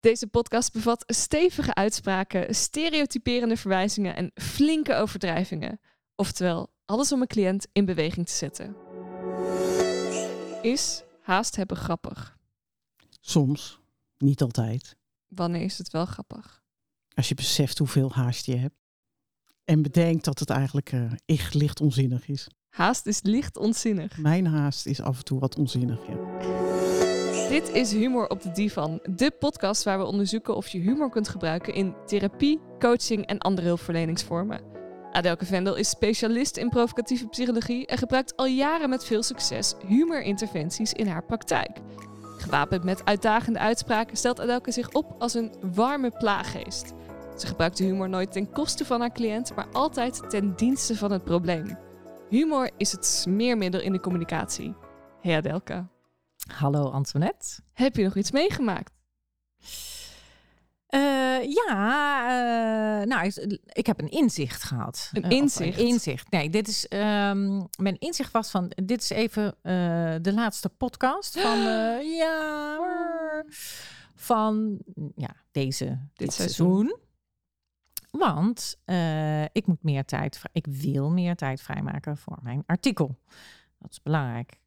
Deze podcast bevat stevige uitspraken, stereotyperende verwijzingen en flinke overdrijvingen. Oftewel, alles om een cliënt in beweging te zetten. Is haast hebben grappig? Soms, niet altijd. Wanneer is het wel grappig? Als je beseft hoeveel haast je hebt. En bedenkt dat het eigenlijk eh, echt licht onzinnig is. Haast is licht onzinnig. Mijn haast is af en toe wat onzinnig, ja. Dit is Humor op de Divan, de podcast waar we onderzoeken of je humor kunt gebruiken in therapie, coaching en andere hulpverleningsvormen. Adelke Vendel is specialist in provocatieve psychologie en gebruikt al jaren met veel succes humorinterventies in haar praktijk. Gewapend met uitdagende uitspraken stelt Adelke zich op als een warme plaaggeest. Ze gebruikt de humor nooit ten koste van haar cliënt, maar altijd ten dienste van het probleem. Humor is het smeermiddel in de communicatie. Hey Adelke. Hallo Antoinette. Heb je nog iets meegemaakt? Uh, ja, uh, nou, ik, ik, heb een inzicht gehad. Een inzicht? Uh, een inzicht. Nee, dit is, um, mijn inzicht was van, dit is even de laatste podcast van, ja, van, ja, deze, dit, dit seizoen. seizoen. Want ik moet meer tijd, ik wil meer tijd vrijmaken voor mijn artikel. Dat is belangrijk.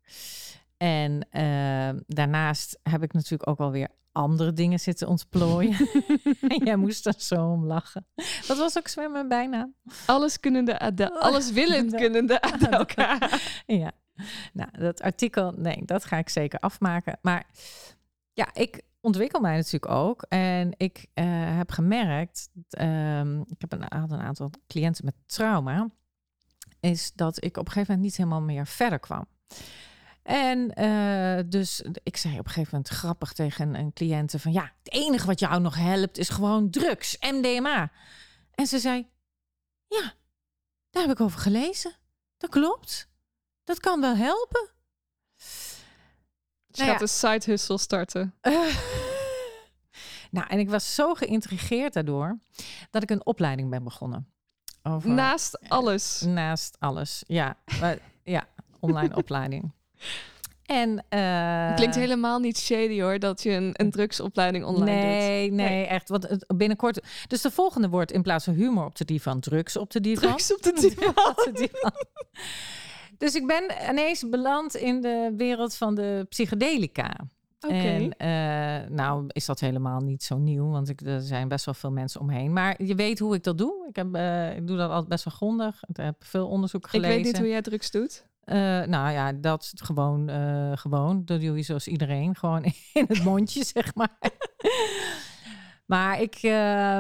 En uh, daarnaast heb ik natuurlijk ook alweer andere dingen zitten ontplooien. en jij moest er zo om lachen. Dat was ook zo mijn bijnaam. Alles kunnende Adel, alles willend kunnende Adelka. ja, nou dat artikel, nee, dat ga ik zeker afmaken. Maar ja, ik ontwikkel mij natuurlijk ook. En ik uh, heb gemerkt, um, ik heb een, een aantal cliënten met trauma, is dat ik op een gegeven moment niet helemaal meer verder kwam. En uh, dus ik zei op een gegeven moment grappig tegen een cliënte van ja, het enige wat jou nog helpt is gewoon drugs, MDMA. En ze zei, ja, daar heb ik over gelezen. Dat klopt. Dat kan wel helpen. Je nou gaat ja. een side hustle starten. Uh, nou, en ik was zo geïntrigeerd daardoor dat ik een opleiding ben begonnen. Over, naast alles. naast alles, ja. Maar, ja, online opleiding. En, uh, Klinkt helemaal niet shady hoor, dat je een, een drugsopleiding online nee, doet. Nee, nee, echt. Want binnenkort. Dus de volgende wordt in plaats van humor op de divan, drugs op de divan. Drugs op de divan. op de divan. dus ik ben ineens beland in de wereld van de psychedelica. Okay. En uh, nou is dat helemaal niet zo nieuw, want ik, er zijn best wel veel mensen omheen. Maar je weet hoe ik dat doe. Ik, heb, uh, ik doe dat altijd best wel grondig. Ik heb veel onderzoek gelezen. Ik weet niet hoe jij drugs doet. Uh, nou ja, dat gewoon, uh, gewoon. Dat doe je zoals iedereen. Gewoon in het mondje, zeg maar. maar ik, uh,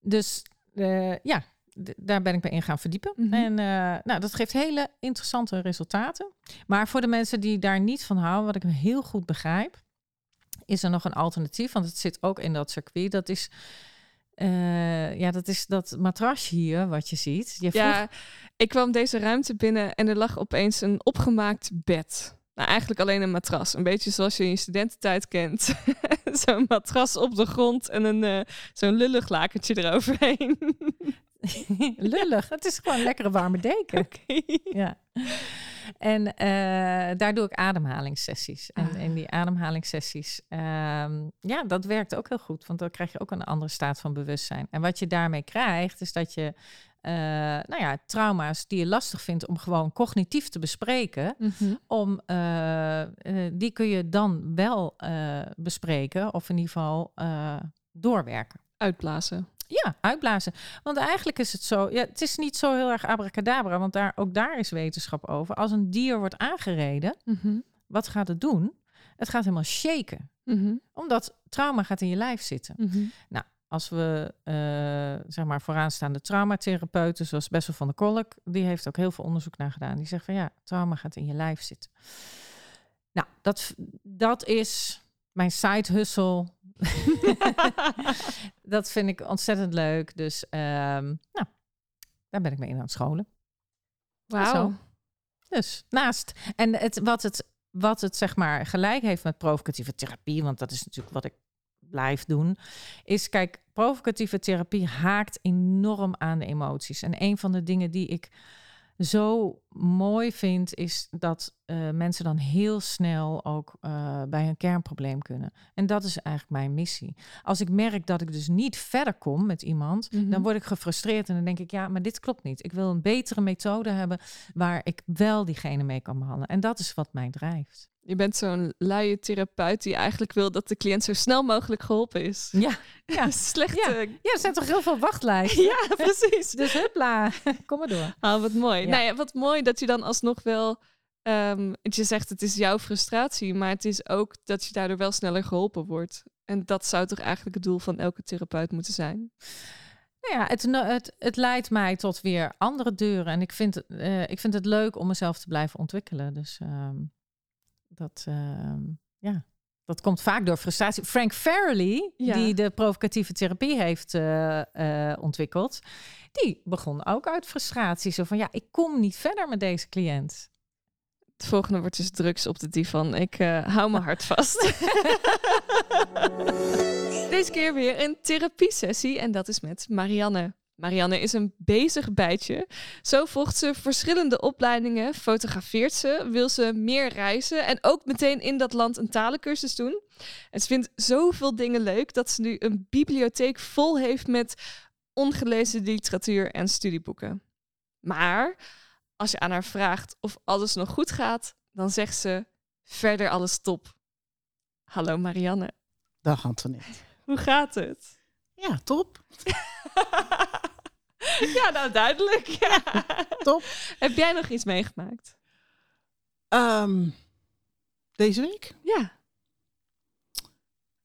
dus uh, ja, daar ben ik bij in gaan verdiepen. Mm -hmm. En nou, dat geeft hele interessante resultaten. Maar voor de mensen die daar niet van houden, wat ik heel goed begrijp, is er nog een alternatief. Want het zit ook in dat circuit. Dat is uh, ja, dat is dat matrasje hier wat je ziet. Je vroeg... Ja, ik kwam deze ruimte binnen en er lag opeens een opgemaakt bed. Nou, eigenlijk alleen een matras. Een beetje zoals je in je studententijd kent. zo'n matras op de grond en een, uh, zo'n lullig lakertje eroverheen. lullig? Het is gewoon een lekkere warme deken. Okay. Ja. En uh, daar doe ik ademhalingssessies. En in die ademhalingssessies, um, ja, dat werkt ook heel goed. Want dan krijg je ook een andere staat van bewustzijn. En wat je daarmee krijgt, is dat je, uh, nou ja, trauma's die je lastig vindt om gewoon cognitief te bespreken, mm -hmm. om, uh, die kun je dan wel bespreken of in ieder geval doorwerken. Uitblazen. Ja, uitblazen. Want eigenlijk is het zo, ja, het is niet zo heel erg abracadabra, want daar, ook daar is wetenschap over. Als een dier wordt aangereden, mm -hmm. wat gaat het doen? Het gaat helemaal shaken. Mm -hmm. Omdat trauma gaat in je lijf zitten. Mm -hmm. Nou, als we, uh, zeg maar, vooraanstaande traumatherapeuten, zoals Bessel van der Kolk, die heeft ook heel veel onderzoek naar gedaan. Die zegt van ja, trauma gaat in je lijf zitten. Nou, dat, dat is mijn side hustle. dat vind ik ontzettend leuk. Dus um, nou, daar ben ik mee in aan het scholen. Wauw. Dus naast. En het, wat, het, wat het zeg maar gelijk heeft met provocatieve therapie, want dat is natuurlijk wat ik blijf doen, is kijk, provocatieve therapie haakt enorm aan de emoties. En een van de dingen die ik zo mooi vind, is dat eh, mensen dan heel snel ook eh, bij een kernprobleem kunnen. En dat is eigenlijk mijn missie. Als ik merk dat ik dus niet verder kom met iemand, Mhm. dan word ik gefrustreerd en dan denk ik, ja, maar dit klopt niet. Ik wil een betere methode hebben waar ik wel diegene mee kan behandelen. En dat is wat mij drijft. Je bent zo'n luie therapeut die eigenlijk wil dat de cliënt zo snel mogelijk geholpen is. Ja, ja. Slechte. ja er zijn toch heel veel wachtlijsten. Ja, precies. Dus hupla, kom maar door. Ah, wat mooi. Ja. Nou ja, wat mooi dat je dan alsnog wel... want je zegt het is jouw frustratie, maar het is ook dat je daardoor wel sneller geholpen wordt. En dat zou toch eigenlijk het doel van elke therapeut moeten zijn? Nou ja, het, het, het leidt mij tot weer andere deuren. En ik vind, eh, ik vind het leuk om mezelf te blijven ontwikkelen. Dus ehm, dat, ehm, ja, dat komt vaak door frustratie. Frank Farrelly, Ja. die de provocatieve therapie heeft eh, eh, ontwikkeld, die begon ook uit frustratie. Zo van, ja, ik kom niet verder met deze cliënt. Het volgende wordt dus drugs op de divan. Ik eh, hou mijn hart vast. Deze keer weer een therapiesessie en dat is met Marianne. Marianne is een bezig bijtje. Zo volgt ze verschillende opleidingen, fotografeert ze, wil ze meer reizen en ook meteen in dat land een talencursus doen. En ze vindt zoveel dingen leuk dat ze nu een bibliotheek vol heeft met ongelezen literatuur en studieboeken. Maar als je aan haar vraagt of alles nog goed gaat, dan zegt ze verder alles top. Hallo Marianne, Dag Antoinette. hoe gaat het? Ja, top. ja, nou duidelijk. Ja. Top. Heb jij nog iets meegemaakt? Ehm, deze week? Ja.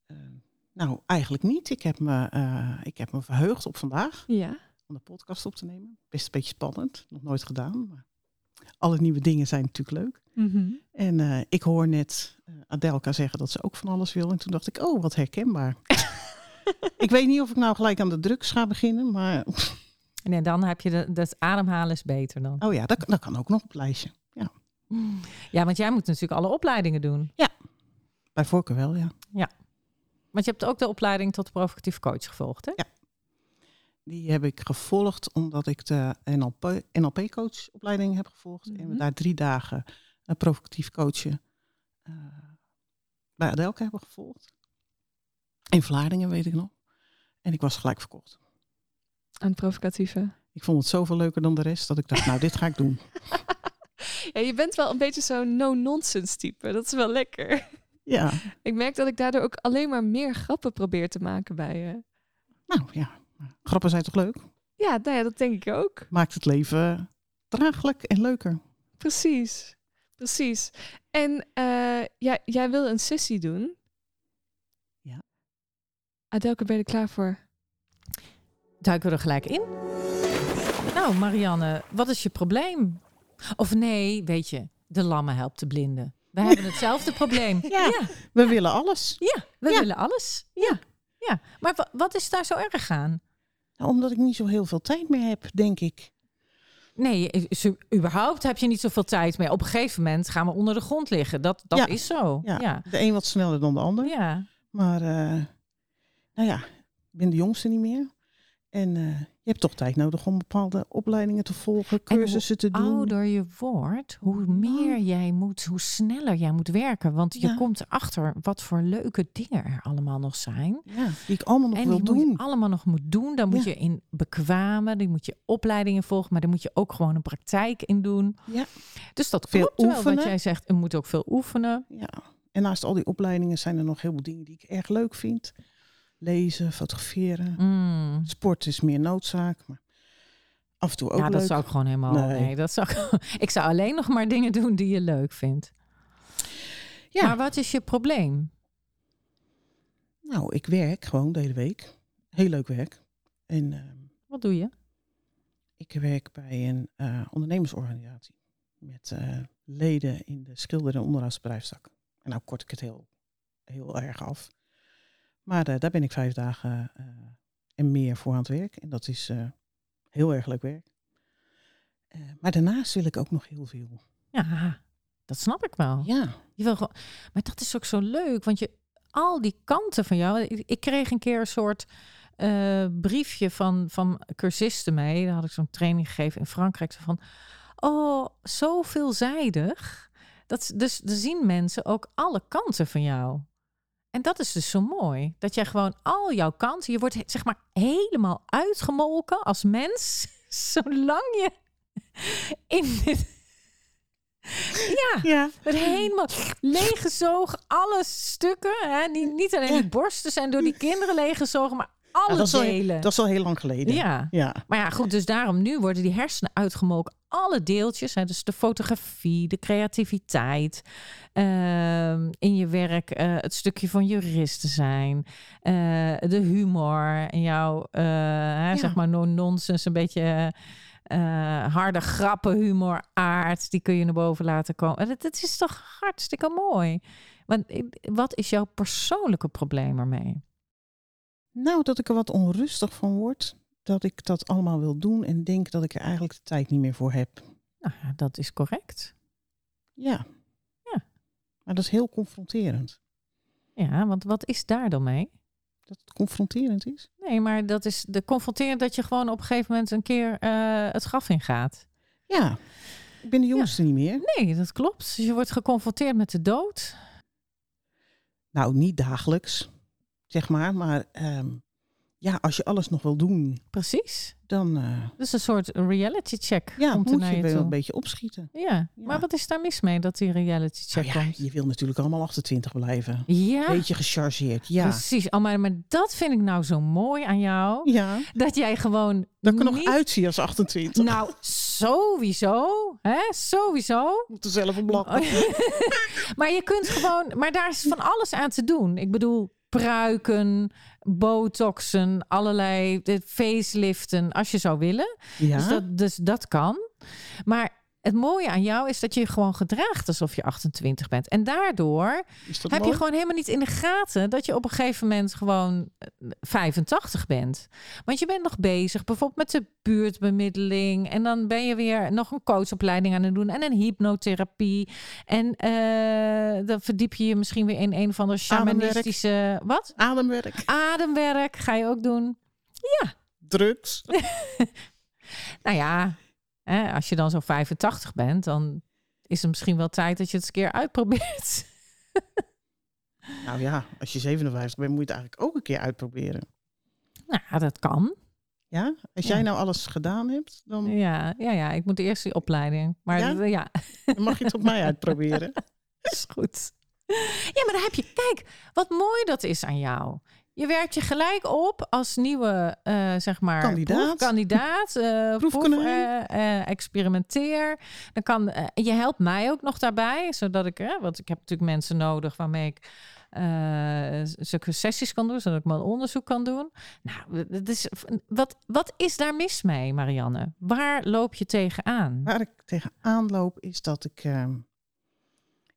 Eh, nou, eigenlijk niet. Ik heb, me, eh, ik heb me verheugd op vandaag Ja. om de podcast op te nemen. Best een beetje spannend. Nog nooit gedaan. Maar alle nieuwe dingen zijn natuurlijk leuk. En eh, ik hoor net Adelka zeggen dat ze ook van alles wil. En toen dacht ik, oh, wat herkenbaar. ik weet niet of ik nou gelijk aan de drugs ga beginnen. Maar En dan heb je de, dat ademhalen is beter dan. oh ja, dat, dat kan ook nog op het lijstje. Ja, Ja, want jij moet natuurlijk alle opleidingen doen. bij voorkeur wel, ja. Want je hebt ook de opleiding tot provocatief coach gevolgd, hè? Die heb ik gevolgd omdat ik de NLP, NLP-coachopleiding heb gevolgd. En we Mhm. daar drie dagen een provocatief coachen eh, bij Adelka hebben gevolgd. In Vlaardingen, weet ik nog. En ik was gelijk verkocht. Aan het provocatieve. Ik vond het zoveel leuker dan de rest dat ik dacht, nou, dit ga ik doen. Ja, je bent wel een beetje zo'n no-nonsense type. Dat is wel lekker. Ja, Ik merk dat ik daardoor ook alleen maar meer grappen probeer te maken bij je. nou ja, grappen zijn toch leuk? Ja, nou ja, dat denk ik ook. Maakt het leven draaglijk en leuker. Precies. Precies. En eh, ja, jij wil een sessie doen. Adelke, ben je er klaar voor? Duiken we er gelijk in? Nou, Marianne, wat is je probleem? Of nee, weet je, de lammen helpt de blinden. We hebben hetzelfde probleem. Ja. ja, We willen alles. ja, we Ja. willen alles. Ja, ja. Maar wa- wat is daar zo erg aan? Nou, omdat ik niet zo heel veel tijd meer heb, denk ik. Nee, is- überhaupt heb je niet zoveel tijd meer. Op een gegeven moment gaan we onder de grond liggen. Dat, dat is zo. Ja, Ja. De een wat sneller dan de ander. ja. Maar eh, nou ja, ik ben de jongste niet meer. En eh, je hebt toch tijd nodig om bepaalde opleidingen te volgen, En hoe cursussen te doen. ouder je wordt, hoe meer jij moet, hoe sneller jij moet werken. Want je Ja. komt erachter wat voor leuke dingen er allemaal nog zijn. Ja, die ik allemaal nog en wil die moet doen. je allemaal nog moet doen. Daar moet Ja. je in bekwamen, die moet je opleidingen volgen, maar daar moet je ook gewoon een praktijk in doen. Ja. Dus dat Veel klopt wel wat oefenen. jij zegt. Je moet ook veel oefenen. Ja. En naast al die opleidingen zijn er nog heel veel dingen die ik erg leuk vind. Lezen, fotograferen. Mm. Sport is meer noodzaak, maar af en toe ook Ja, dat leuk. zou ik gewoon helemaal. Nee, Nee. dat zou ik, ik zou alleen nog maar dingen doen die je leuk vindt. Ja. Maar wat is je probleem? Nou, ik werk gewoon de hele week. Heel leuk werk. En ehm, Wat doe je? ik werk bij een eh, ondernemersorganisatie. Met eh, leden in de schilder- en onderhoudsbedrijfstak. En nou kort ik het heel, heel erg af. Maar eh, daar ben ik vijf dagen eh, en meer voor aan het werk. En dat is eh, heel erg leuk werk. Maar daarnaast wil ik ook nog heel veel. Ja, dat snap ik wel. Ja, Je wil gewoon, maar dat is ook zo leuk, want je al die kanten van jou. Ik, ik kreeg een keer een soort briefje van, van cursisten mee. Daar had ik zo'n training gegeven in Frankrijk. Zo Van, oh, zo veelzijdig. Dat, dus dan zien mensen ook alle kanten van jou. En dat is dus zo mooi. Dat jij gewoon al jouw kanten, je wordt zeg maar helemaal uitgemolken als mens. Zolang je in dit. Ja, Ja. het helemaal leeggezogen, alle stukken. Hè? Niet, niet alleen die borsten zijn door die kinderen leeggezogen, maar alle Ja, dat, is al, delen. dat is al heel lang geleden. Ja. Ja. Maar ja, goed, dus daarom nu worden die hersenen uitgemolken. Alle deeltjes, hè, dus de fotografie, de creativiteit, ehm, in je werk eh, het stukje van juristen zijn, eh, de humor en jouw, eh, hè, zeg maar, no-nonsense, een beetje harde grappen, humor, aard, die kun je naar boven laten komen. En Dat, dat is toch hartstikke mooi. Want wat is jouw persoonlijke probleem ermee? Nou, dat ik er wat onrustig van word. Dat ik dat allemaal wil doen en denk dat ik er eigenlijk de tijd niet meer voor heb. Nou, ja, dat is correct. Ja. Ja. Maar dat is heel confronterend. Ja, want wat is daar dan mee? Dat het confronterend is. Nee, maar dat is de confronterend dat je gewoon op een gegeven moment een keer eh, het graf ingaat. Ja. Ik ben de jongste niet meer. Nee, dat klopt. Dus je wordt geconfronteerd met de dood. Nou, niet dagelijks, zeg maar. Maar ehm, ja, als je alles nog wil doen, Precies. dan eh, Dus een soort reality check ja, komt moet je je wel een beetje opschieten. Ja. Ja. maar wat is daar mis mee dat die reality check Nou ja, komt? je wil natuurlijk allemaal 28 blijven. Ja, Beetje gechargeerd, ja. precies. Oh, maar, maar dat vind ik nou zo mooi aan jou. Ja, Dat jij gewoon dat ik er nog niet... uitzie als 28. Nou, sowieso. Hè? Sowieso. moet er zelf op lachen. maar je kunt gewoon, maar daar is van alles aan te doen. Ik bedoel, pruiken, botoxen, allerlei de faceliften, als je zou willen. Ja, Dus, dat, dus dat kan. Maar het mooie aan jou is dat je gewoon gedraagt alsof je 28 bent. En daardoor heb mooi? je gewoon helemaal niet in de gaten dat je op een gegeven moment gewoon eh, 85 bent. Want je bent nog bezig, bijvoorbeeld met de buurtbemiddeling. En dan ben je weer nog een coachopleiding aan het doen en een hypnotherapie. En eh, dan verdiep je je misschien weer in een andere Ademwerk. shamanistische... Wat? Ademwerk, Ademwerk ga je ook doen. drugs. Nou ja, hè, als je dan zo 85 bent, dan is het misschien wel tijd dat je het eens een keer uitprobeert. Nou ja, als je 57 bent, moet je het eigenlijk ook een keer uitproberen. nou, dat kan. Ja? Als Ja. jij nou alles gedaan hebt, dan Ja, ja, ja, ik moet eerst die opleiding. Maar Ja? ja dan mag je het op mij uitproberen. is goed. Ja, maar dan heb je, kijk, wat mooi dat is aan jou. Je werkt je gelijk op als nieuwe, eh, zeg maar, Kandidaat. proef, eh, eh, experimenteer. Dan kan, je helpt mij ook nog daarbij, zodat ik, want ik heb natuurlijk mensen nodig waarmee ik zulke sessies kan doen, zodat ik mijn onderzoek kan doen. Nou, is, wat, wat is daar mis mee, Marianne? Waar loop je tegenaan? Waar ik tegenaan loop, is dat ik ehm,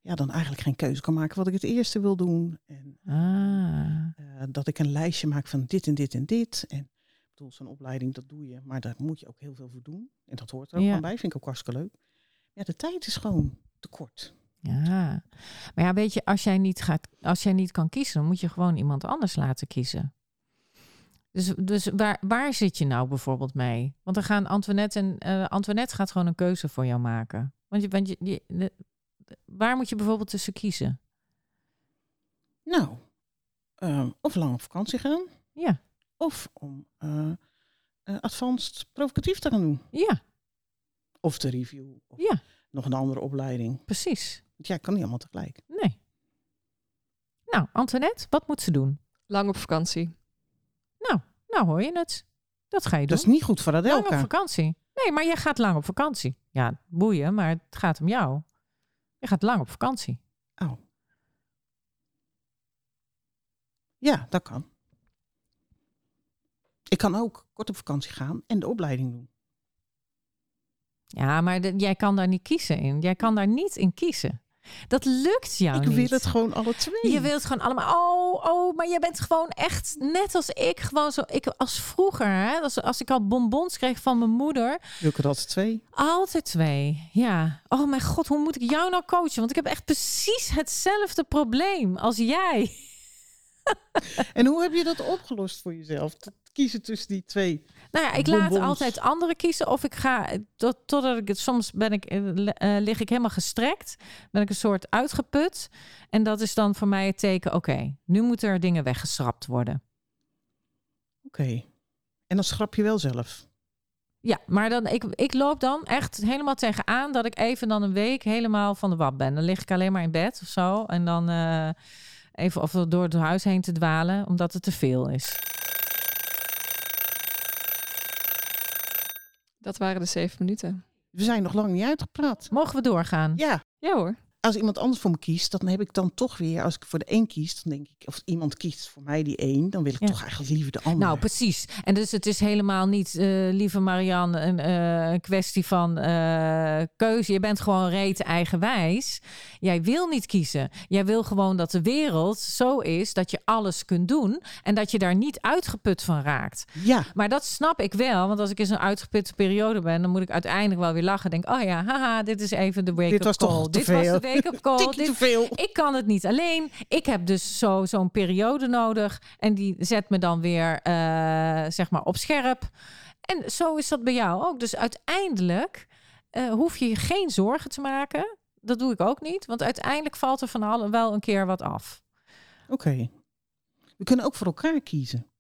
ja, dan eigenlijk geen keuze kan maken wat ik het eerste wil doen. En Ah, eh, dat ik een lijstje maak van dit en dit en dit. En ik bedoel, zo'n opleiding, dat doe je. Maar daar moet je ook heel veel voor doen. En dat hoort er ook Ja. gewoon bij. Vind ik ook hartstikke leuk. Ja, de tijd is gewoon te kort. Ja, maar ja, weet je, als jij niet gaat, als jij niet kan kiezen, dan moet je gewoon iemand anders laten kiezen. Dus, dus waar, waar zit je nou bijvoorbeeld mee? Want dan gaan Antoinette en eh, Antoinette gaat gewoon een keuze voor jou maken. Want je, want je, je waar moet je bijvoorbeeld tussen kiezen? Nou, ehm, of lang op vakantie gaan. Ja, Of om eh eh, advanced provocatief te gaan doen. ja, Of de review. Of ja, nog een andere opleiding. precies. Want ja, kan niet allemaal tegelijk. Nee. Nou, Antoinette, wat moet ze doen? Lang op vakantie. Nou, nou hoor je het. Dat ga je doen. Dat is niet goed voor lang op Adelka. vakantie. Nee, maar jij gaat lang op vakantie. Ja, boeien, maar het gaat om jou. Je gaat lang op vakantie. Oh. Ja, dat kan. Ik kan ook kort op vakantie gaan en de opleiding doen. Ja, maar de- jij kan daar niet kiezen in. Jij kan daar niet in kiezen. Dat lukt jou ik niet. wil het gewoon alle twee. Je wilt gewoon allemaal. Oh, oh, maar je bent gewoon echt net als ik. Gewoon zo. Ik als vroeger, hè, als, als ik al bonbons kreeg van mijn moeder. Wil ik er altijd twee? Altijd twee. Ja. Oh mijn god, hoe moet ik jou nou coachen? Want ik heb echt precies hetzelfde probleem als jij. En hoe heb je dat opgelost voor jezelf? Dat kiezen tussen die twee. Nou ja, ik laat altijd anderen kiezen. Of ik ga, tot, totdat ik het, soms ben ik, eh, lig ik helemaal gestrekt. Ben ik een soort uitgeput. En dat is dan voor mij het teken, oké, nu moeten er dingen weggeschrapt worden. Oké. En dan schrap je wel zelf. Ja, maar dan, ik, ik loop dan echt helemaal tegenaan dat ik even dan een week helemaal van de wap ben. Dan lig ik alleen maar in bed of zo. En dan eh, even of door het huis heen te dwalen, omdat het te veel is. Dat waren de zeven minuten. We zijn nog lang niet uitgepraat. Mogen we doorgaan? Ja, Ja hoor. Als iemand anders voor me kiest, dan heb ik dan toch weer, als ik voor de een kies, dan denk ik, of iemand kiest voor mij die één, dan wil ik Ja. toch eigenlijk liever de ander. Nou, precies. En dus het is helemaal niet, eh, lieve Marianne, een eh, kwestie van eh, keuze. Je bent gewoon reet eigenwijs. Jij wil niet kiezen. Jij wil gewoon dat de wereld zo is dat je alles kunt doen en dat je daar niet uitgeput van raakt. Ja, Maar dat snap ik wel, want als ik in zo'n uitgeputte periode ben, dan moet ik uiteindelijk wel weer lachen. Denk, oh ja, haha, dit is even de wake-up was call. toch dit was de wake-up call. tikje Dit, te veel. ik kan het niet alleen. Ik heb dus zo, zo'n periode nodig. En die zet me dan weer eh, zeg maar op scherp. En zo is dat bij jou ook. Dus uiteindelijk eh, hoef je je geen zorgen te maken. Dat doe ik ook niet. Want uiteindelijk valt er van allen wel een keer wat af. Oké. We kunnen ook voor elkaar kiezen.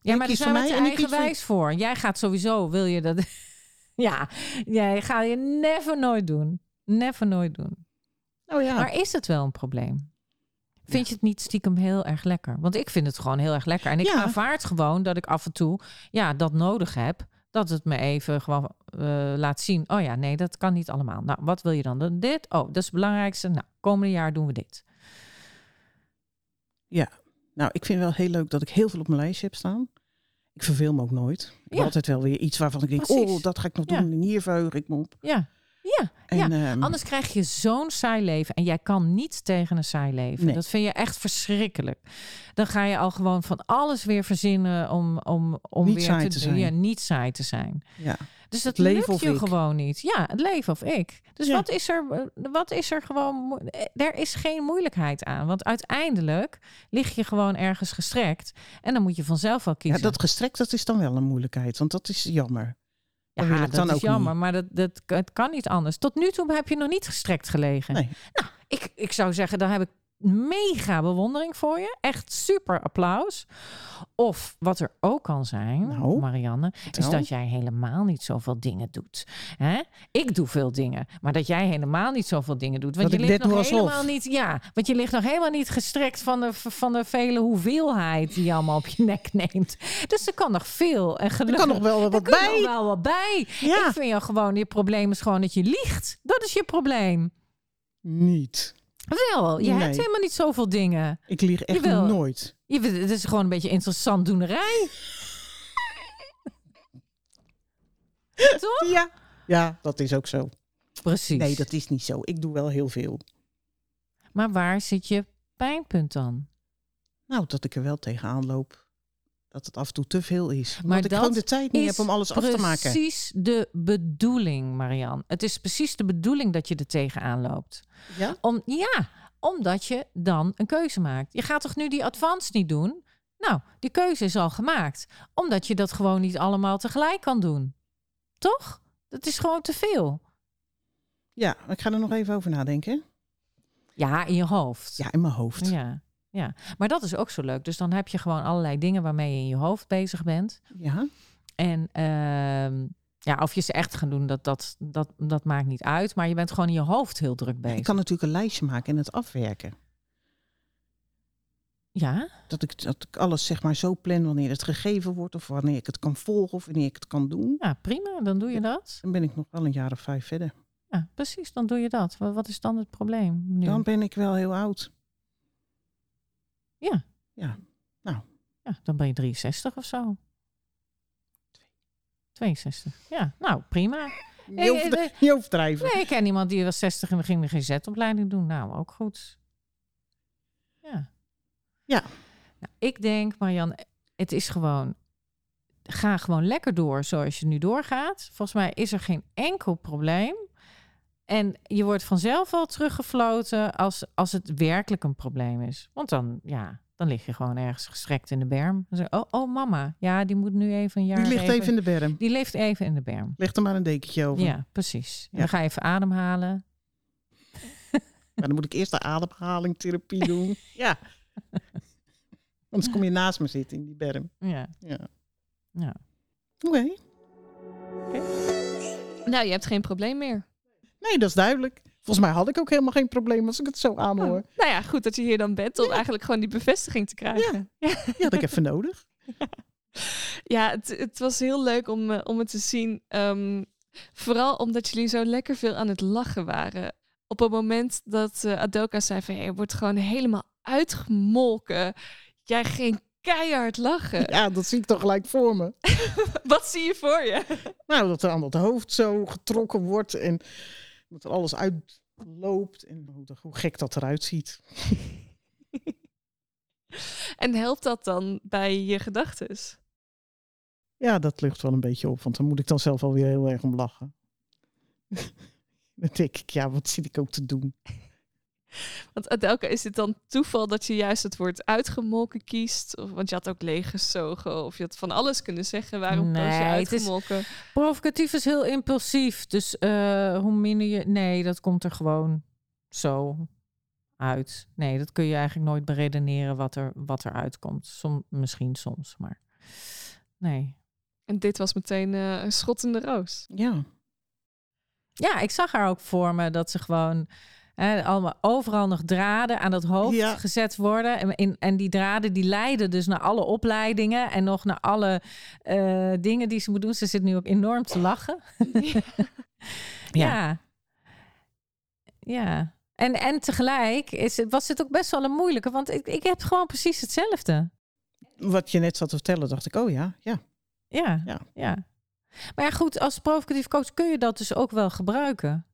Ja, maar daar zijn voor we kies voor- eigenwijs voor. Jij gaat sowieso, wil je dat... ja, jij ga je never nooit doen. Never nooit doen. Oh ja. Maar is het wel een probleem? Vind je het niet stiekem heel erg lekker? Want ik vind het gewoon heel erg lekker. En ik Ja. aanvaard gewoon dat ik af en toe ja, dat nodig heb. Dat het me even gewoon eh, laat zien. Oh ja, nee, dat kan niet allemaal. Nou, wat wil je dan? Dan Dit? Oh, dat is het belangrijkste. Nou, komende jaar doen we dit. Nou, ik vind wel heel leuk dat ik heel veel op mijn lijstje heb staan. Ik verveel me ook nooit. Ik heb Ja. altijd wel weer iets waarvan ik denk, Precies. oh, dat ga ik nog Ja. doen. En hier verheug ik me op. Ja, ja, En, ja. ehm, Anders krijg je zo'n saai leven. En jij kan niet tegen een saai leven. Nee. Dat vind je echt verschrikkelijk. Dan ga je al gewoon van alles weer verzinnen om, om, om Niet weer saai te, te doen. zijn. Ja, niet saai te zijn. ja. Dus dat lukt je ik? gewoon niet. Ja, het leven of ik. Dus Ja. wat is er, eh, wat is er gewoon? eh, Er is geen moeilijkheid aan. Want uiteindelijk lig je gewoon ergens gestrekt. En dan moet je vanzelf wel ja, kiezen. dat gestrekt, dat is dan wel een moeilijkheid. Want dat is jammer. Ja, dat dan is ook jammer. niet. Maar dat, dat, het kan niet anders. Tot nu toe heb je nog niet gestrekt gelegen. Nee. Nou, ik, ik zou zeggen, daar heb ik mega bewondering voor je. Echt super applaus. Of wat er ook kan zijn, Nou, Marianne, is dat jij helemaal niet zoveel dingen doet. Hè? Ik doe veel dingen, maar dat jij helemaal niet zoveel dingen doet. Want Dat je ligt nog helemaal niet, ja, want je ligt nog helemaal niet gestrekt van de, van de vele hoeveelheid die je allemaal op je nek neemt. Dus er kan nog veel. En Er gelukkig, kan nog wel wat er kan nog bij. wel wat bij. Ja. Ik vind je gewoon, je probleem is gewoon dat je liegt. Dat is je probleem. Niet. Wel, je hebt helemaal niet zoveel dingen. Ik lieg echt Jawel. nooit. Je, het is gewoon een beetje interessant doenerij. Toch? Ja. Ja, dat is ook zo. Precies. Nee, dat is niet zo. Ik doe wel heel veel. Maar waar zit je pijnpunt dan? Nou, dat ik er wel tegenaan loop. Dat het af en toe te veel is. Maar ik gewoon de tijd niet heb om alles af te maken. Precies de bedoeling, Marian. Het is precies de bedoeling dat je er tegenaan loopt. Ja? Om, ja, omdat je dan een keuze maakt. Je gaat toch nu die advance niet doen? Nou, die keuze is al gemaakt. Omdat je dat gewoon niet allemaal tegelijk kan doen. Toch? Dat is gewoon te veel. Ja, ik ga er nog even over nadenken. Ja, in je hoofd. Ja, in mijn hoofd. Ja, ja. Maar dat is ook zo leuk. Dus dan heb je gewoon allerlei dingen waarmee je in je hoofd bezig bent. Ja. En ehm, ja, of je ze echt gaan doen, dat, dat, dat, dat maakt niet uit. Maar je bent gewoon in je hoofd heel druk bezig. Ik kan natuurlijk een lijstje maken en het afwerken. Ja, Dat ik, dat ik alles zeg maar zo plan wanneer het gegeven wordt. Of wanneer ik het kan volgen of wanneer ik het kan doen. ja, prima. Dan doe je dat. Dan ben ik nog wel een jaar of vijf verder. Ja, precies. Dan doe je dat. Wat, wat is dan het probleem nu? Dan ben ik wel heel oud. Ja. Ja. Ja, dan ben je 63 of zo. 62. Ja, nou prima. Niet, niet overdrijven. Nee, ik ken iemand die was 60 en ging de GZ-opleiding doen. Nou, ook goed. Ja. Ja. Nou, ik denk, Marjan, het is gewoon... Ga gewoon lekker door zoals je nu doorgaat. Volgens mij is er geen enkel probleem. En je wordt vanzelf wel teruggefloten als, als het werkelijk een probleem is. Want dan, ja, Dan lig je gewoon ergens gestrekt in de berm. Dan zeg je, oh, oh, mama. Ja, die moet nu even een jaar... Die ligt even in de berm. Die leeft even in de berm. Leg er maar een dekentje over. Ja, precies. Ja. Dan ga je even ademhalen. Maar dan moet ik eerst de ademhalingtherapie doen. ja. Anders kom je naast me zitten in die berm. Ja. Ja. ja. Oké. Nou, je hebt geen probleem meer. Nee, dat is duidelijk. Volgens mij had ik ook helemaal geen probleem als ik het zo aanhoor. Oh, nou ja, goed dat je hier dan bent om eigenlijk gewoon die bevestiging te krijgen. Die had ik even nodig. Ja, het, het was heel leuk om, eh, om het te zien. Ehm, vooral omdat jullie zo lekker veel aan het lachen waren. Op het moment dat Adoka zei van... Hey, je wordt gewoon helemaal uitgemolken. Jij ging keihard lachen. Ja, dat zie ik toch gelijk voor me. Wat zie je voor je? Nou, dat er aan het hoofd zo getrokken wordt en dat er alles uitloopt en hoe, hoe gek dat eruit ziet. En helpt dat dan bij je gedachtes? Ja, dat lucht wel een beetje op, want dan moet ik dan zelf alweer heel erg om lachen. dan denk ik, ja, wat zit ik ook te doen? Want Adelka, is het dan toeval dat je juist het woord uitgemolken kiest? Of, want je had ook leeggezogen of je had van alles kunnen zeggen. Waarom koos je Nee, het is- uitgemolken? Provocatief is heel impulsief. Dus eh, hoe minder je... Nee, dat komt er gewoon zo uit. Nee, dat kun je eigenlijk nooit beredeneren wat er, wat er uitkomt. Som, misschien soms, maar... Nee. En dit was meteen eh, een schot in de roos. Ja, Ja, ik zag haar ook voor me dat ze gewoon... hè, allemaal overal nog draden aan dat hoofd Ja. gezet worden. En, in, en die draden die leiden dus naar alle opleidingen... en nog naar alle eh, dingen die ze moet doen. Ze zit nu ook enorm te lachen. Ja. Ja. En, en tegelijk is het, was het ook best wel een moeilijke, want ik, ik heb gewoon precies hetzelfde. wat je net zat te vertellen, dacht ik, oh ja, ja. Ja, Ja. ja. Maar ja, goed, als provocatief coach kun je dat dus ook wel gebruiken.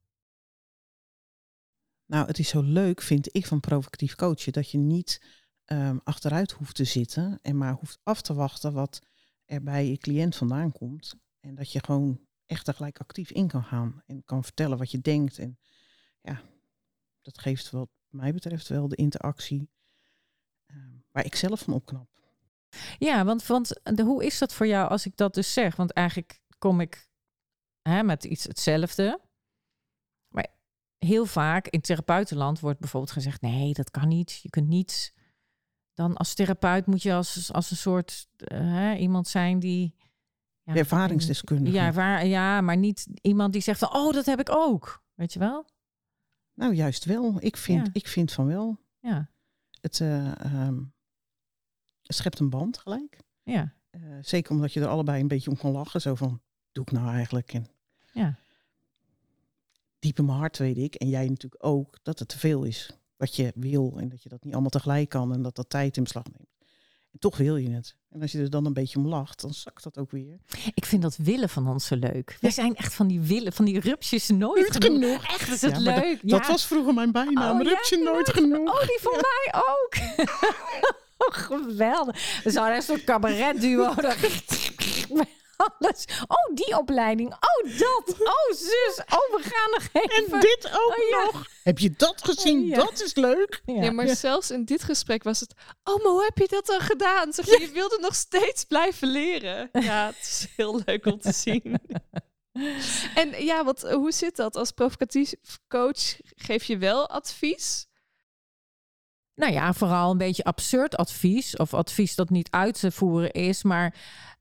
Nou, het is zo leuk, vind ik, van provocatief coachen, dat je niet ehm, achteruit hoeft te zitten en maar hoeft af te wachten wat er bij je cliënt vandaan komt. En dat je gewoon echt tegelijk actief in kan gaan en kan vertellen wat je denkt. En ja, dat geeft wat mij betreft wel de interactie ehm, waar ik zelf van opknap. Ja, want, want de, hoe is dat voor jou als ik dat dus zeg? Want eigenlijk kom ik hè, met iets hetzelfde. Heel vaak in therapeutenland wordt bijvoorbeeld gezegd: nee, dat kan niet. Je kunt niet. Dan als therapeut moet je als, als een soort eh, hè, iemand zijn die. Ja, Ervaringsdeskundige. Ja, waar, ja, maar niet iemand die zegt van, oh, dat heb ik ook. Weet je wel? Nou, juist wel. Ik vind, Ja. ik vind van wel. Ja, Het, eh, ehm, het schept een band gelijk. ja, Eh, zeker omdat je er allebei een beetje om kon lachen. Zo van, doe ik nou eigenlijk? En ja. Diep in mijn hart weet ik, en jij natuurlijk ook, dat het te veel is. Wat je wil en dat je dat niet allemaal tegelijk kan en dat dat tijd in beslag neemt. En toch wil je het. En als je er dan een beetje om lacht, dan zakt dat ook weer. Ik vind dat willen van ons zo leuk. We zijn echt van die willen, van die rupsjes nooit genoeg. genoeg. Echt, is het Ja, maar dat- leuk. Dat was vroeger mijn bijnaam. Oh, Rupsje nooit nooit genoeg. Oh, die voor mij ook. oh, geweldig. We zouden een soort cabaretduo. Alles. Oh, die opleiding. Oh, dat. Oh, zus. Oh, we gaan nog even. En dit ook Oh, ja. nog. Heb je dat gezien? Oh, ja. Dat is leuk. Ja. Ja, maar zelfs in dit gesprek was het... Oh, maar hoe heb je dat dan gedaan? Zeg je, je wilde nog steeds blijven leren. Ja, het is heel leuk om te zien. En ja, wat, hoe zit dat? Als provocatief coach geef je wel advies? Nou ja, vooral een beetje absurd advies. Of advies dat niet uit te voeren is. Maar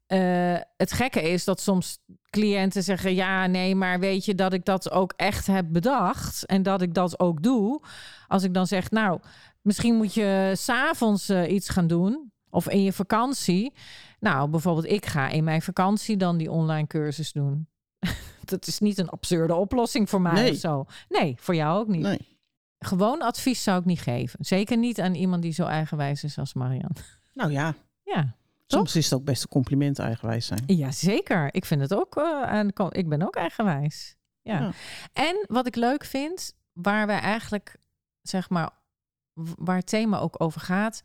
eh, het gekke is dat soms cliënten zeggen: Ja, nee, maar weet je dat ik dat ook echt heb bedacht. En dat ik dat ook doe. Als ik dan zeg: Nou, misschien moet je s'avonds avonds iets gaan doen. Of in je vakantie. Nou, bijvoorbeeld, ik ga in mijn vakantie dan die online cursus doen. dat is niet een absurde oplossing voor mij Nee. of zo. Nee, voor jou ook niet. Nee. Gewoon advies zou ik niet geven. Zeker niet aan iemand die zo eigenwijs is als Marian. Nou ja, Ja, soms is het ook best een compliment eigenwijs zijn. ja zeker. Ik vind het ook. eh, en kom- ik ben ook eigenwijs. Ja. Ja. En wat ik leuk vind, waar wij eigenlijk, zeg maar, waar het thema ook over gaat,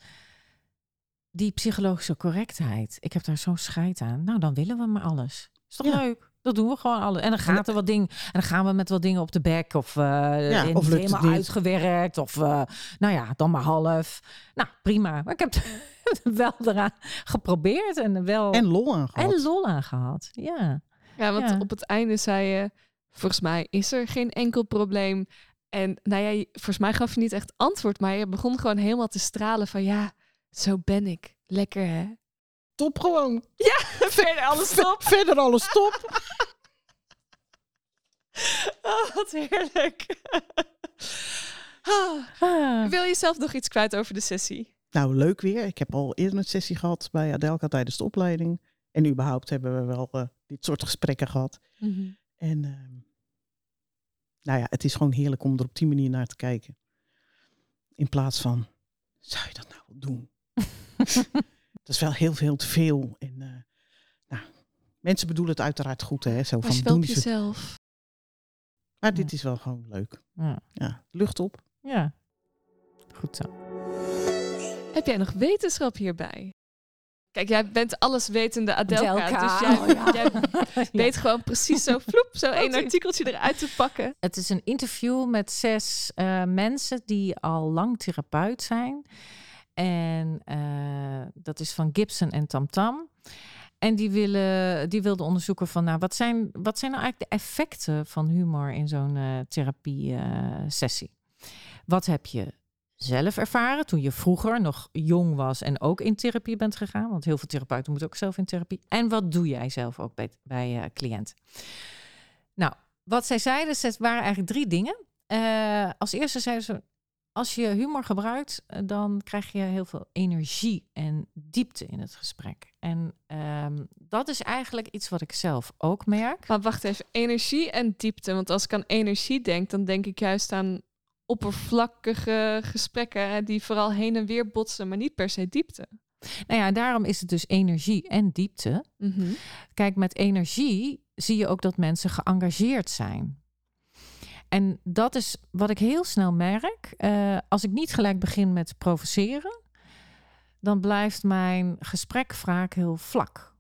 die psychologische correctheid. Ik heb daar zo'n scheid aan. Nou, dan willen we maar alles. Is toch Ja. leuk? Dat doen we gewoon alle. En dan gaat er wat dingen. En dan gaan we met wat dingen op de bek. Of, uh, Ja, in- of lukt het helemaal niet. uitgewerkt. Of uh, nou ja, dan maar half. Nou, prima. Maar ik heb het wel eraan geprobeerd. En wel En lol aan gehad. en lol aan gehad. Ja. Ja, want Ja. op het einde zei je, volgens mij is er geen enkel probleem. En nou ja, volgens mij gaf je niet echt antwoord, maar je begon gewoon helemaal te stralen van ja, zo ben ik. Lekker hè? Top gewoon. Verder alles top. Verder alles top. Oh, wat heerlijk. Ah. Ah. Wil je zelf nog iets kwijt over de sessie? Nou, leuk weer. Ik heb al eerder een sessie gehad bij Adelka tijdens de opleiding. En überhaupt hebben we wel eh, dit soort gesprekken gehad. En ehm, nou ja, het is gewoon heerlijk om er op die manier naar te kijken. In plaats van, zou je dat nou wel doen? Dat is wel heel veel te veel. En eh, nou, mensen bedoelen het uiteraard goed, hè? Zo Was van doen jezelf? Maar dit is wel gewoon leuk. Ja. Ja, lucht op. ja. Goed zo. Heb jij nog wetenschap hierbij? Kijk, jij bent alleswetende Adelka, Adelka, dus jij, oh ja. jij Ja. weet gewoon precies zo vloep, zo één artikeltje eruit te pakken. Het is een interview met zes eh, mensen die al lang therapeut zijn. En eh, dat is van Gibson en Tamtam. En die, willen, die wilden onderzoeken van, nou, wat zijn, wat zijn nou eigenlijk de effecten van humor in zo'n eh therapie-sessie? wat heb je zelf ervaren toen je vroeger nog jong was en ook in therapie bent gegaan? Want heel veel therapeuten moeten ook zelf in therapie. En wat doe jij zelf ook bij, bij eh, cliënten? Nou, wat zij zeiden, het waren eigenlijk drie dingen. Eh, als eerste zeiden ze, als je humor gebruikt, eh, dan krijg je heel veel energie en diepte in het gesprek. En ehm, dat is eigenlijk iets wat ik zelf ook merk. Maar wacht even, energie en diepte. Want als ik aan energie denk, dan denk ik juist aan oppervlakkige gesprekken die vooral heen en weer botsen, maar niet per se diepte. Nou ja, daarom is het dus energie en diepte. Kijk, met energie zie je ook dat mensen geëngageerd zijn. En dat is wat ik heel snel merk. Eh, als ik niet gelijk begin met provoceren, dan blijft mijn gesprek vaak heel vlak.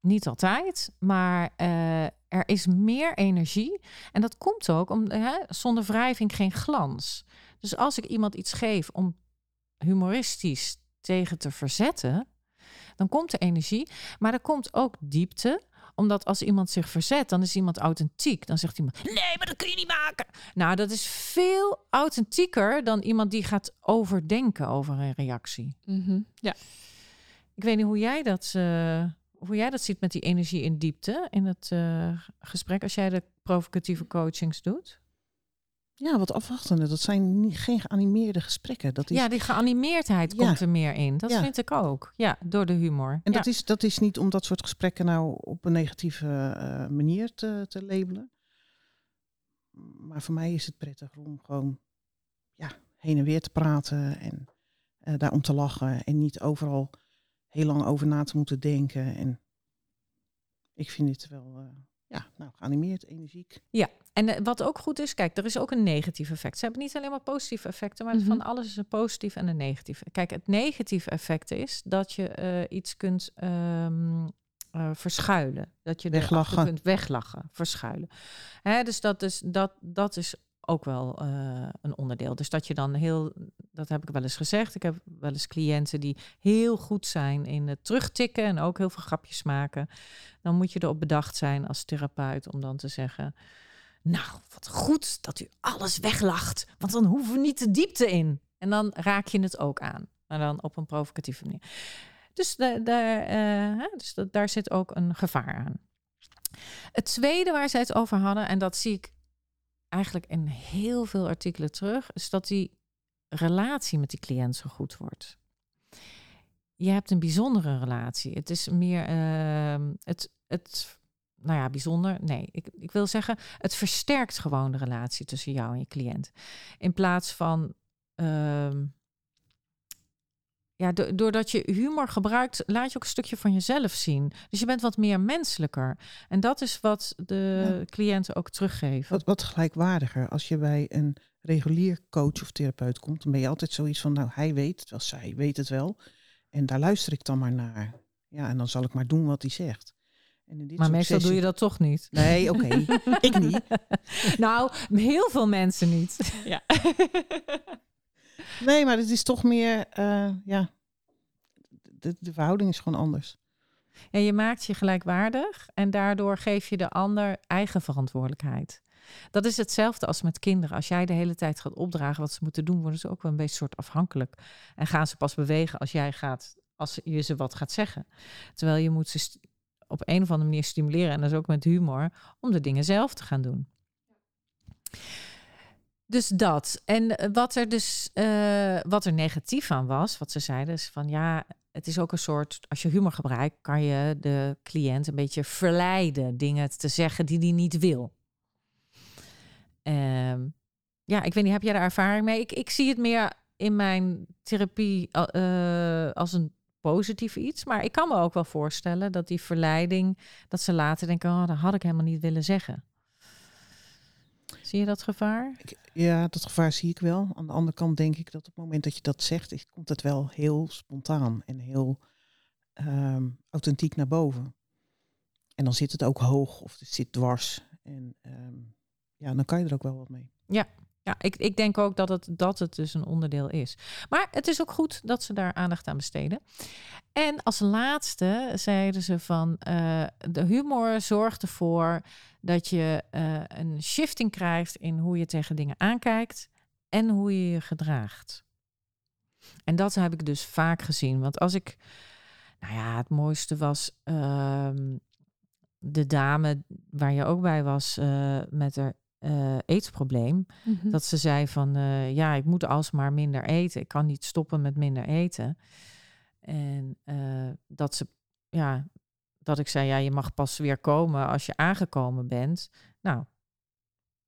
Niet altijd, maar eh, er is meer energie. En dat komt ook om zonder wrijving geen glans. Dus als ik iemand iets geef om humoristisch tegen te verzetten, dan komt er energie. Maar er komt ook diepte omdat als iemand zich verzet, dan is iemand authentiek. Dan zegt iemand: Nee, maar dat kun je niet maken. Nou, dat is veel authentieker dan iemand die gaat overdenken over een reactie. Ja. Ik weet niet hoe jij dat, eh, hoe jij dat ziet met die energie in diepte in het eh, gesprek als jij de provocatieve coachings doet. Ja, wat afwachtende. Dat zijn niet, geen geanimeerde gesprekken. Dat is, Ja, die geanimeerdheid Ja. komt er meer in. Dat Ja. vind ik ook. Ja, door de humor. En ja. dat, is, dat is niet om dat soort gesprekken nou op een negatieve eh, manier te, te labelen. Maar voor mij is het prettig om gewoon ja, heen en weer te praten en eh daar om te lachen. En niet overal heel lang over na te moeten denken. En ik vind dit wel eh, ja, nou, geanimeerd, energiek. En eh, wat ook goed is, kijk, er is ook een negatief effect. Ze hebben niet alleen maar positieve effecten, maar Mhm. van alles is een positief en een negatief. Kijk, het negatieve effect is dat je eh, iets kunt ehm, eh, verschuilen. Dat je Weglachen. kunt weglachen, verschuilen. Hè, dus dat is, dat, dat is ook wel eh, een onderdeel. Dus dat je dan heel, dat heb ik wel eens gezegd. Ik heb wel eens cliënten die heel goed zijn in het terugtikken en ook heel veel grapjes maken. Dan moet je erop bedacht zijn als therapeut om dan te zeggen. Nou, wat goed dat u alles weglacht, want dan hoeven we niet de diepte in. En dan raak je het ook aan, maar dan op een provocatieve manier. Dus, de, eh, dus daar zit ook een gevaar aan. Het tweede waar zij het over hadden, en dat zie ik eigenlijk in heel veel artikelen terug, is dat die relatie met die cliënt zo goed wordt. Je hebt een bijzondere relatie. Het is meer ehm, het, het nou ja, bijzonder. Nee, ik, ik wil zeggen, het versterkt gewoon de relatie tussen jou en je cliënt. In plaats van. ehm, ja, do- doordat je humor gebruikt, laat je ook een stukje van jezelf zien. Dus je bent wat meer menselijker. En dat is wat de Ja. cliënten ook teruggeven. Wat, wat gelijkwaardiger. Als je bij een regulier coach of therapeut komt, dan ben je altijd zoiets van, nou, hij weet het wel, zij weet het wel. En daar luister ik dan maar naar. Ja, en dan zal ik maar doen wat hij zegt. En in dit Maar meestal doe je dat toch niet. Nee, oké. ik niet. nou, heel veel mensen niet. Ja. Nee, maar het is toch meer, eh, ja, de, de verhouding is gewoon anders. Ja, je maakt je gelijkwaardig en daardoor geef je de ander eigen verantwoordelijkheid. Dat is hetzelfde als met kinderen. Als jij de hele tijd gaat opdragen wat ze moeten doen, worden ze ook wel een beetje soort afhankelijk. En gaan ze pas bewegen als jij gaat, als je ze wat gaat zeggen. Terwijl je moet ze op een of andere manier stimuleren, en dat is ook met humor, om de dingen zelf te gaan doen. Dus dat. En eh, wat er dus eh, wat er negatief aan was, wat ze zeiden, is van ja, het is ook een soort, als je humor gebruikt, kan je de cliënt een beetje verleiden dingen te zeggen die hij niet wil. Ehm, ja, ik weet niet, heb jij daar ervaring mee? Ik, ik zie het meer in mijn therapie eh, als een positief iets. Maar ik kan me ook wel voorstellen dat die verleiding, dat ze later denken, oh, dat had ik helemaal niet willen zeggen. Zie je dat gevaar? Ik- ja, dat gevaar zie ik wel. Aan de andere kant denk ik dat op het moment dat je dat zegt, is- komt het wel heel spontaan en heel ehm, authentiek naar boven. En dan zit het ook hoog of het zit dwars. En ehm, ja, dan kan je er ook wel wat mee. Ja, ik, ik denk ook dat het, dat het dus een onderdeel is. Maar het is ook goed dat ze daar aandacht aan besteden. En als laatste zeiden ze van eh, de humor zorgt ervoor dat je eh, een shifting krijgt in hoe je tegen dingen aankijkt en hoe je je gedraagt. En dat heb ik dus vaak gezien. Want als ik, nou ja, het mooiste was ehm, de dame waar je ook bij was eh, met haar eh eetprobleem. Mhm. Dat ze zei van ja, ik moet alsmaar minder eten. Ik kan niet stoppen met minder eten. En dat ze ja, dat ik zei, ja, je mag pas weer komen als je aangekomen bent. Nou,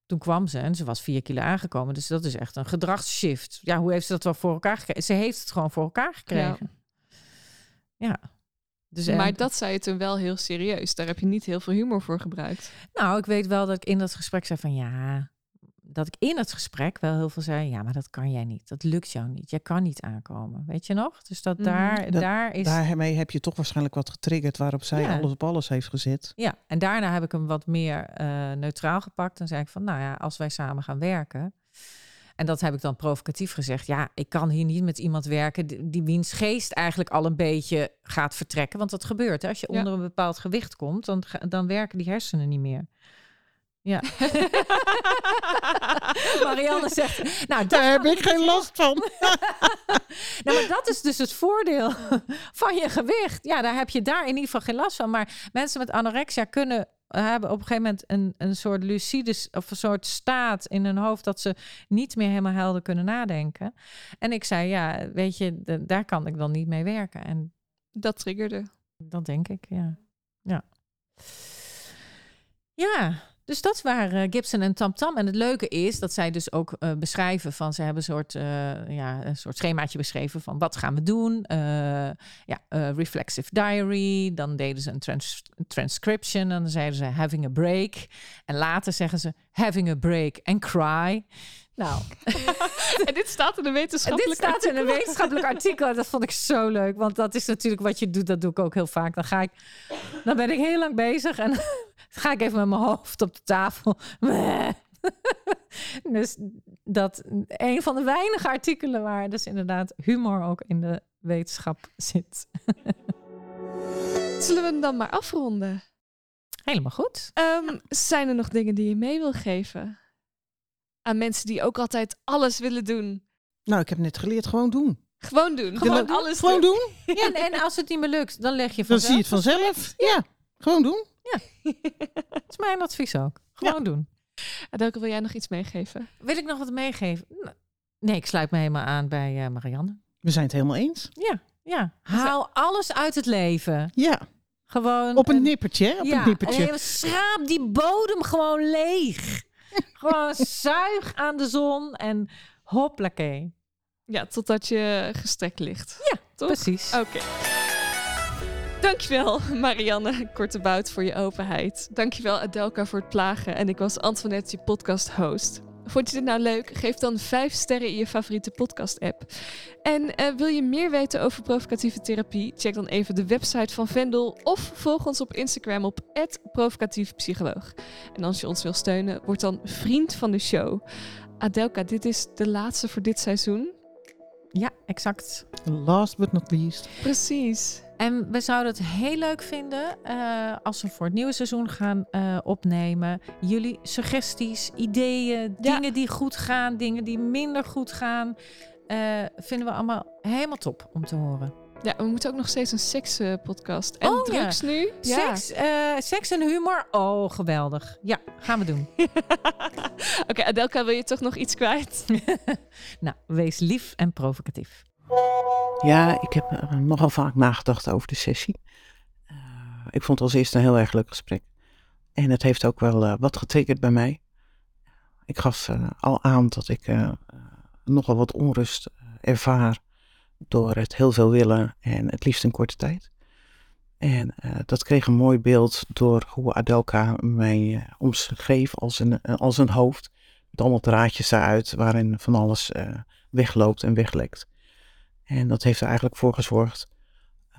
toen kwam ze en ze was vier kilo aangekomen. Dus dat is echt een gedragsshift. Ja, hoe heeft ze dat wel voor elkaar gekregen? Ze heeft het gewoon voor elkaar gekregen. Ja. Dus, eh, maar dat zei je toen wel heel serieus. Daar heb je niet heel veel humor voor gebruikt. Nou, ik weet wel dat ik in dat gesprek zei van ja, dat ik in het gesprek wel heel veel zei, ja, maar dat kan jij niet. Dat lukt jou niet. Jij kan niet aankomen. Weet je nog? Dus dat Mhm. daar, Dat- daar is. Daarmee heb je toch waarschijnlijk wat getriggerd waarop zij Ja. alles op alles heeft gezet. Ja, en daarna heb ik hem wat meer eh, neutraal gepakt. En zei ik van, nou ja, als wij samen gaan werken. En dat heb ik dan provocatief gezegd. Ja, ik kan hier niet met iemand werken die, die wiens geest eigenlijk al een beetje gaat vertrekken. Want dat gebeurt. Hè? Als je Ja. onder een bepaald gewicht komt, dan, dan werken die hersenen niet meer. Ja. Marianne zegt, nou, Daar heb ik geen last van. Nou, maar dat is dus het voordeel van je gewicht. Ja, daar heb je daar in ieder geval geen last van. Maar mensen met anorexia kunnen hebben op een gegeven moment een, een soort lucide of een soort staat in hun hoofd dat ze niet meer helemaal helder kunnen nadenken. En ik zei, ja, weet je, de- daar kan ik dan niet mee werken. En Dat triggerde. dat denk ik, ja. Ja. Ja, dus dat waren eh, Gibson en Tam Tam. En het leuke is dat zij dus ook eh, beschrijven van... ze hebben een soort, eh, ja, een soort schemaatje beschreven van wat gaan we doen. Ja, reflexive diary. Dan deden ze een trans- transcription. En dan zeiden ze having a break. En later zeggen ze having a break and cry. Nou, en dit staat in een en wetenschappelijk dit staat in een wetenschappelijk artikel. Dat vond ik zo leuk. Want dat is natuurlijk wat je doet. Dat doe ik ook heel vaak. Dan ga ik, dan ben ik heel lang bezig. En dan ga ik even met mijn hoofd op de tafel. dus dat een van de weinige artikelen waar dus inderdaad humor ook in de wetenschap zit. Zullen we hem dan maar afronden? Helemaal goed. Ehm, zijn er nog dingen die je mee wil geven? Aan mensen die ook altijd alles willen doen. Nou, ik heb net geleerd, gewoon doen. Gewoon doen. Gewoon Gewoon doen. alles Gewoon doen. doen. En, en als het niet meer lukt, dan leg je Dan vanzelf. zie je het vanzelf. Ja, gewoon doen. Dat is mijn advies ook. Gewoon doen. Adelke, wil jij nog iets meegeven? Wil ik nog wat meegeven? Nee, ik sluit me helemaal aan bij eh, Marianne. We zijn het helemaal eens. Ja, ja. Haal alles uit het leven. Ja, Gewoon op een nippertje. hè, Op ja, een nippertje. en schraap die bodem gewoon leeg. gewoon zuig aan de zon en hoppakee. Ja, totdat je gestrekt ligt. Ja, toch? Precies. Oké. Dankjewel, Marianne Kortebout, voor je openheid. Dankjewel, Adelka, voor het plagen. En ik was Antoinette, je podcast-host. Vond je dit nou leuk? Geef dan 5 sterren in je favoriete podcast-app. En uh, wil je meer weten over provocatieve therapie? Check dan even de website van Vendel of volg ons op Instagram op provocatiefpsycholoog. En als je ons wil steunen, word dan vriend van de show. Adelka, dit is de laatste voor dit seizoen. Ja, exact. Last but not least. Precies. En we zouden het heel leuk vinden uh, als we voor het nieuwe seizoen gaan uh, opnemen. Jullie suggesties, ideeën, ja. dingen die goed gaan, dingen die minder goed gaan. Uh, vinden we allemaal helemaal top om te horen. Ja, we moeten ook nog steeds een sekspodcast. en oh, drugs ja. nu. Seks, ja. seks en humor. Oh, geweldig. Ja, gaan we doen. Oké, okay, Adelka, wil je toch nog iets kwijt? nou, wees lief en provocatief. Ja, ik heb uh, nogal vaak nagedacht over de sessie. Uh, ik vond het als eerste een heel erg leuk gesprek. En het heeft ook wel uh, wat getriggerd bij mij. Ik gaf al aan dat ik nogal wat onrust ervaar door het heel veel willen en het liefst in korte tijd. En dat kreeg een mooi beeld door hoe Adelka mij omschreef als een, als een hoofd. Met allemaal draadjes daaruit waarin van alles wegloopt en weglekt. En dat heeft er eigenlijk voor gezorgd uh,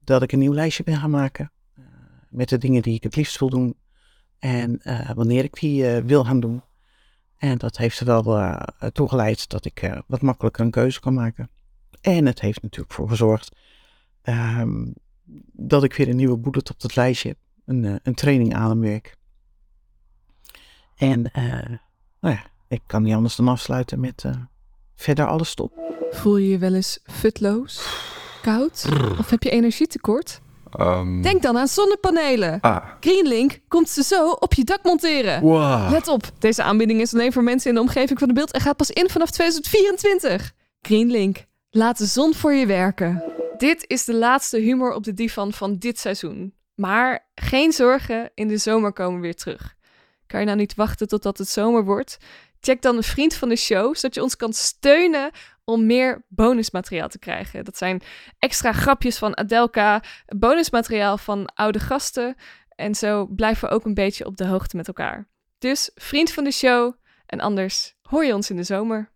dat ik een nieuw lijstje ben gaan maken. Uh, met de dingen die ik het liefst wil doen. En uh, wanneer ik die wil gaan doen. En dat heeft er wel toe geleid dat ik wat makkelijker een keuze kan maken. En het heeft natuurlijk voor gezorgd ehm, dat ik weer een nieuwe bullet op dat lijstje heb. Een, een training ademwerk. En nou ja, ik kan niet anders dan afsluiten met verder alles stop. Voel je je wel eens futloos, koud of heb je energietekort? Um, Denk dan aan zonnepanelen. ah, Greenlink komt ze zo op je dak monteren. wow. Let op, deze aanbieding is alleen voor mensen in de omgeving van de beeld en gaat pas in vanaf 2024. Greenlink, laat de zon voor je werken. Dit is de laatste humor op de divan van dit seizoen. Maar geen zorgen, in de zomer komen we weer terug. Kan je nou niet wachten totdat het zomer wordt? Check dan een vriend van de show, zodat je ons kan steunen om meer bonusmateriaal te krijgen. Dat zijn extra grapjes van Adelka, bonusmateriaal van oude gasten. En zo blijven we ook een beetje op de hoogte met elkaar. Dus vriend van de show en anders hoor je ons in de zomer.